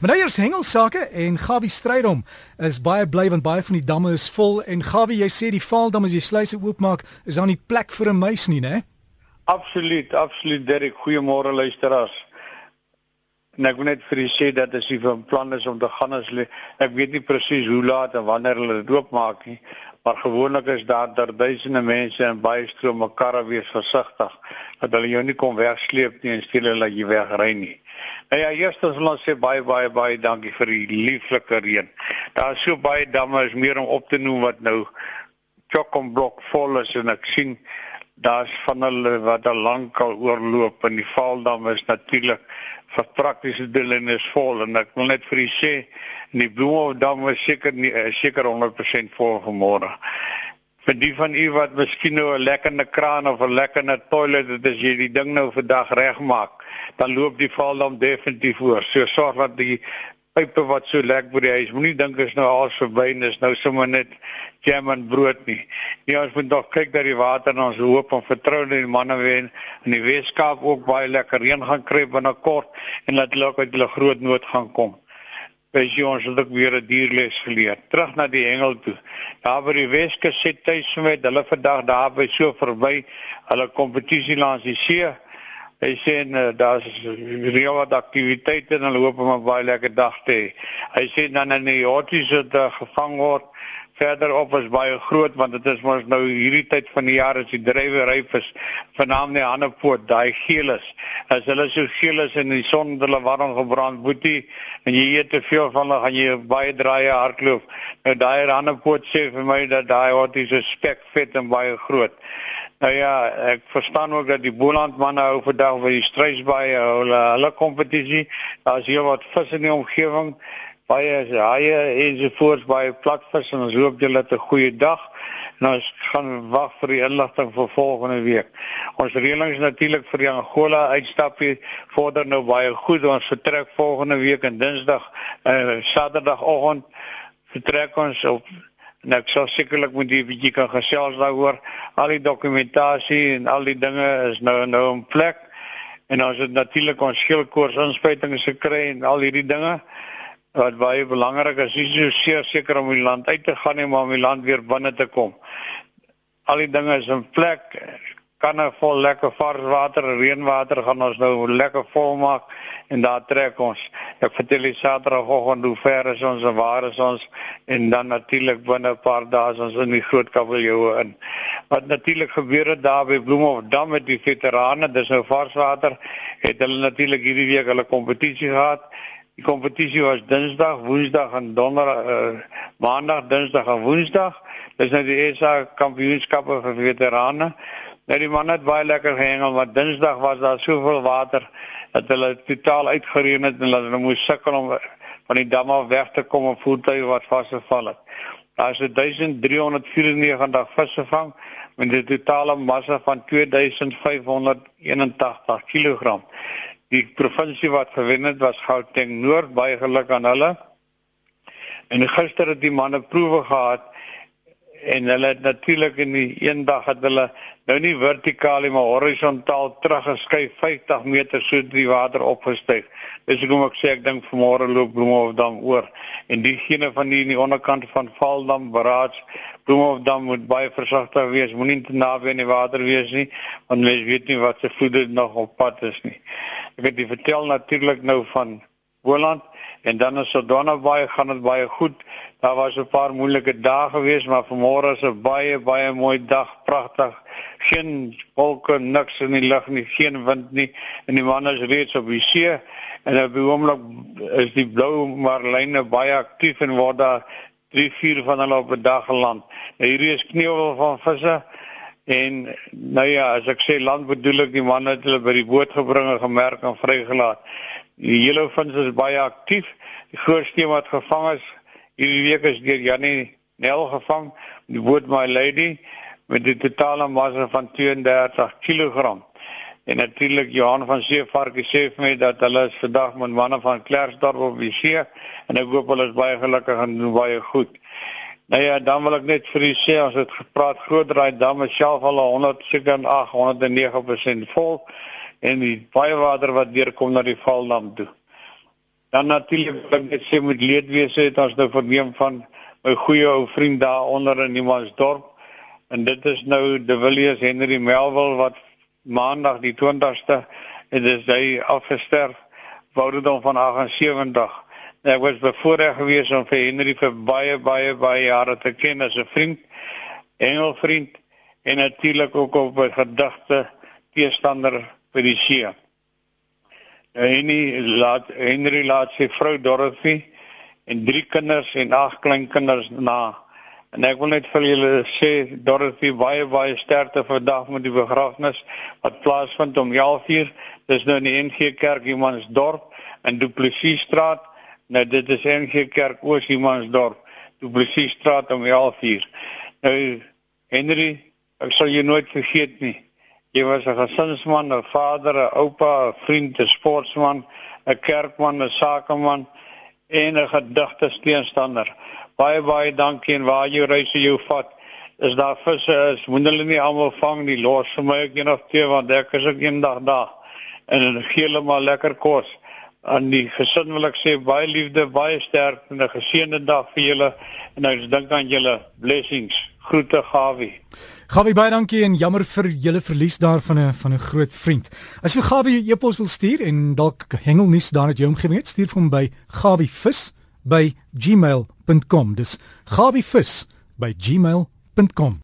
Meneer se hengelsake en Gawie Strydom is baie bly want baie van die damme is vol en Gawie jy sê die Vaaldam as jy sluise oopmaak is daar nie plek vir 'n muis nie, né? Absoluut, absoluut Derek. Goeiemôre luisteraars. En ek wil net vir julle sê dat as jy van plan is om te gaan as ek weet nie presies hoe laat en wanneer hulle dit oopmaak nie, maar gewoonlik is daar daar duisende mense en baie stroom mekaar wees versigtig dat hulle jou nie kom wegsleep nie en steel hulle jy wegry nie. Nou ja, eerstens wil ons sê baie baie baie dankie vir die lieflike reën. Daar is so baie damme is meer om op te noem wat nou chock-on-block vol is en ek sien daar's van hulle wat al lank al oorloop en die Vaaldam is natuurlik vir praktiese doeleindes is vol en ek wil net vir u sê die Bloemhofdam is seker nie eh, seker 100% vol vanmôre. Vir die van u wat miskien nou 'n lekkende kraan of 'n lekkende toilet het as jy die ding nou vandag regmaak, dan loop die Vaaldam definitief voor. So sorg dat die pype wat so lek by die huis. Moenie dink is nou al verby en is nou sommer net jam en brood nie. Ja, ons moet nog kyk dat die water en ons hoop en vertrou dat die manne wen in die Weskaap ook baie lekker reën gaan kry binnekort en dat hulle ook uit hulle groot nood gaan kom. Wees jy ons het ook weer 'n dierles geleer. Terug na die hengel toe. Daar by die Weskus sit tuis met hulle vandag daar by so verby hulle kompetisie langs die see Hy sê uh, daar's reël wat aktiwiteite en hulle hoop om 'n baie lekker dag te hê. Hy sê dan in die hotties wat uh, gevang word verder op is baie groot want dit is mos nou hierdie tyd van die jaar as die drywe ryp is vanaand die ander poot daai geel is as hulle so geel is in die son hulle warm gebrand boetie en jy eet te veel van hulle gaan jy baie draaie hardloop nou daai ander poot sê vir my dat daai hotties so spek vet en baie groot Nou ja, ek verstaan ook dat die Boland manne hou vandag vir die Strysbaai hulle hulle kompetisie. Daar's hier wat vis in die omgewing. Baie haie en so voort baie platvis en ons hoop julle het 'n goeie dag. Nou ons gaan wag vir die inligting vir volgende week. Ons reëlings natuurlik vir die Angola uitstapie vorder nou baie goed. Ons vertrek volgende week en Dinsdag en uh, Saterdagoggend vertrek ons op En ek sal sekerlik moet jy bietjie kan gesels daaroor. Al die dokumentasie en al die dinge is nou nou in plek. En ons het natuurlik ons skildkoors inspuitings gekry en al hierdie dinge wat baie belangrik is. Dis so seker om die land uit te gaan en maar om die land weer binne te kom. Al die dinge is in plek kanne vol lekker vars water, reënwater gaan ons nou lekker vol maak en daar trek ons. Ek vertel die Saterdagoggend hoe ver is ons en waar is ons en dan natuurlik binne 'n paar dae is ons in die groot kabeljou in. Wat natuurlik gebeur het daar by Bloemhofdam met die veterane, dis nou vars water, het hulle natuurlik hierdie week hulle kompetisie gehad. Die kompetisie was Dinsdag, Woensdag en Donderdag, uh, Maandag, Dinsdag en Woensdag. Dis nou die SA kampioenskappe vir veterane. Nou die man het baie lekker gehengel want Dinsdag was daar soveel water dat hulle totaal uitgereën het en hulle moes sukkel om van die dam af weg te kom op voertuie wat vasgeval het. Daar is 1394 visse gevang met 'n totale massa van 2581 kg. Die provinsie wat gewen het was Gauteng Noord, baie geluk aan hulle. En gister het die manne proewe gehad en hulle natuurlik in die een dag het hulle nou nie vertikaal nie maar horisontaal teruggeskuif 50 meter so die water opgestyg. Dis hoekom ek sê ek dink vanmôre loop Bloemhofdam oor en diegene van die in die onderkant van Valdam Barrage Bloemhofdam moet baie versigtig wees, moenie te naby aan die water wees nie want mens weet nie wat se vloede nog op pad is nie. Ek het dit vertel natuurlik nou van Boland en dan is Sodana baie gaan dit baie goed. Daar was 'n paar moeilike dae gewees, maar vanmôre is 'n baie baie mooi dag, pragtig. Geen wolke, niks in die lug nie, geen wind nie en die man is reeds op die see en op die oomblik is die blou marline baie aktief en word daar 3, 4 van hulle op 'n dag geland. Nou hierdie is knevel van visse En nou ja, as ek sê land bedoel ek die manne het hulle by die boot gebring en gemerk en vrygelaat. Die hele vins is baie aktief. Die grootste wat gevang is hierdie week is deur Janie Nel gevang, die boot My Lady met 'n totale massa van 32 kg. En natuurlik Johan van Seevarkie sê vir my dat hulle is vandag met manne van Klersdorp op die see en ek hoop hulle is baie gelukkig en doen baie goed. Nou ja, dan wil ek net vir u sê ons het gepraat groot draai dam is self al 100 seker 809% vol en die baie water wat deurkom na die Valdam toe. Dan natuurlik wil ek net sê met leedwese het ons nou verneem van my goeie ou vriend daar onder in Niemandsdorp en dit is nou De Villiers Henry Melville wat maandag die 20ste het is hy afgesterf ouderdom van 78. Nou, ek was bevoorreg geweest om vir Henry vir baie baie baie jare te ken as 'n vriend, engelvriend en natuurlik ook op 'n gedigte teestander vir die see. Nou Henry laat Henry laat sy vrou Dorothy en drie kinders en ag kleinkinders na. En ek wil net vir julle sê Dorothy baie baie sterkte vandag met die begrafnis wat plaasvind om 11:00. Dis nou in die NG Kerk Humansdorp in Du Plessis straat. Nou dit is NG Kerk Oos Humansdorp. Du Plessis straat om 11:00. Nou Henry, ek sal jou nooit vergeet nie. Jy was 'n gesinsman, 'n vader, 'n oupa, 'n vriend, 'n sportman, 'n kerkman, 'n sakeman en 'n gedigte teenstander. Baie baie dankie en waar jy reis jou vat. Is daar visse is, moet hulle nie almal vang nie. Los vir my ook een of twee want ek is ook eendag daar. En gee hulle maar lekker kos. Aan die gesin wil ek sê baie liefde, baie sterkte en 'n geseënde dag vir julle en ek dink aan julle blessings. Groete Gawie. Gawie baie dankie en jammer vir julle verlies daar van 'n van 'n groot vriend. As jy Gawie jou e-pos wil stuur en dalk hengelnuus daar uit jou omgewing het, stuur hom by gawievis@gmail.com. Dis gawievis@gmail.com.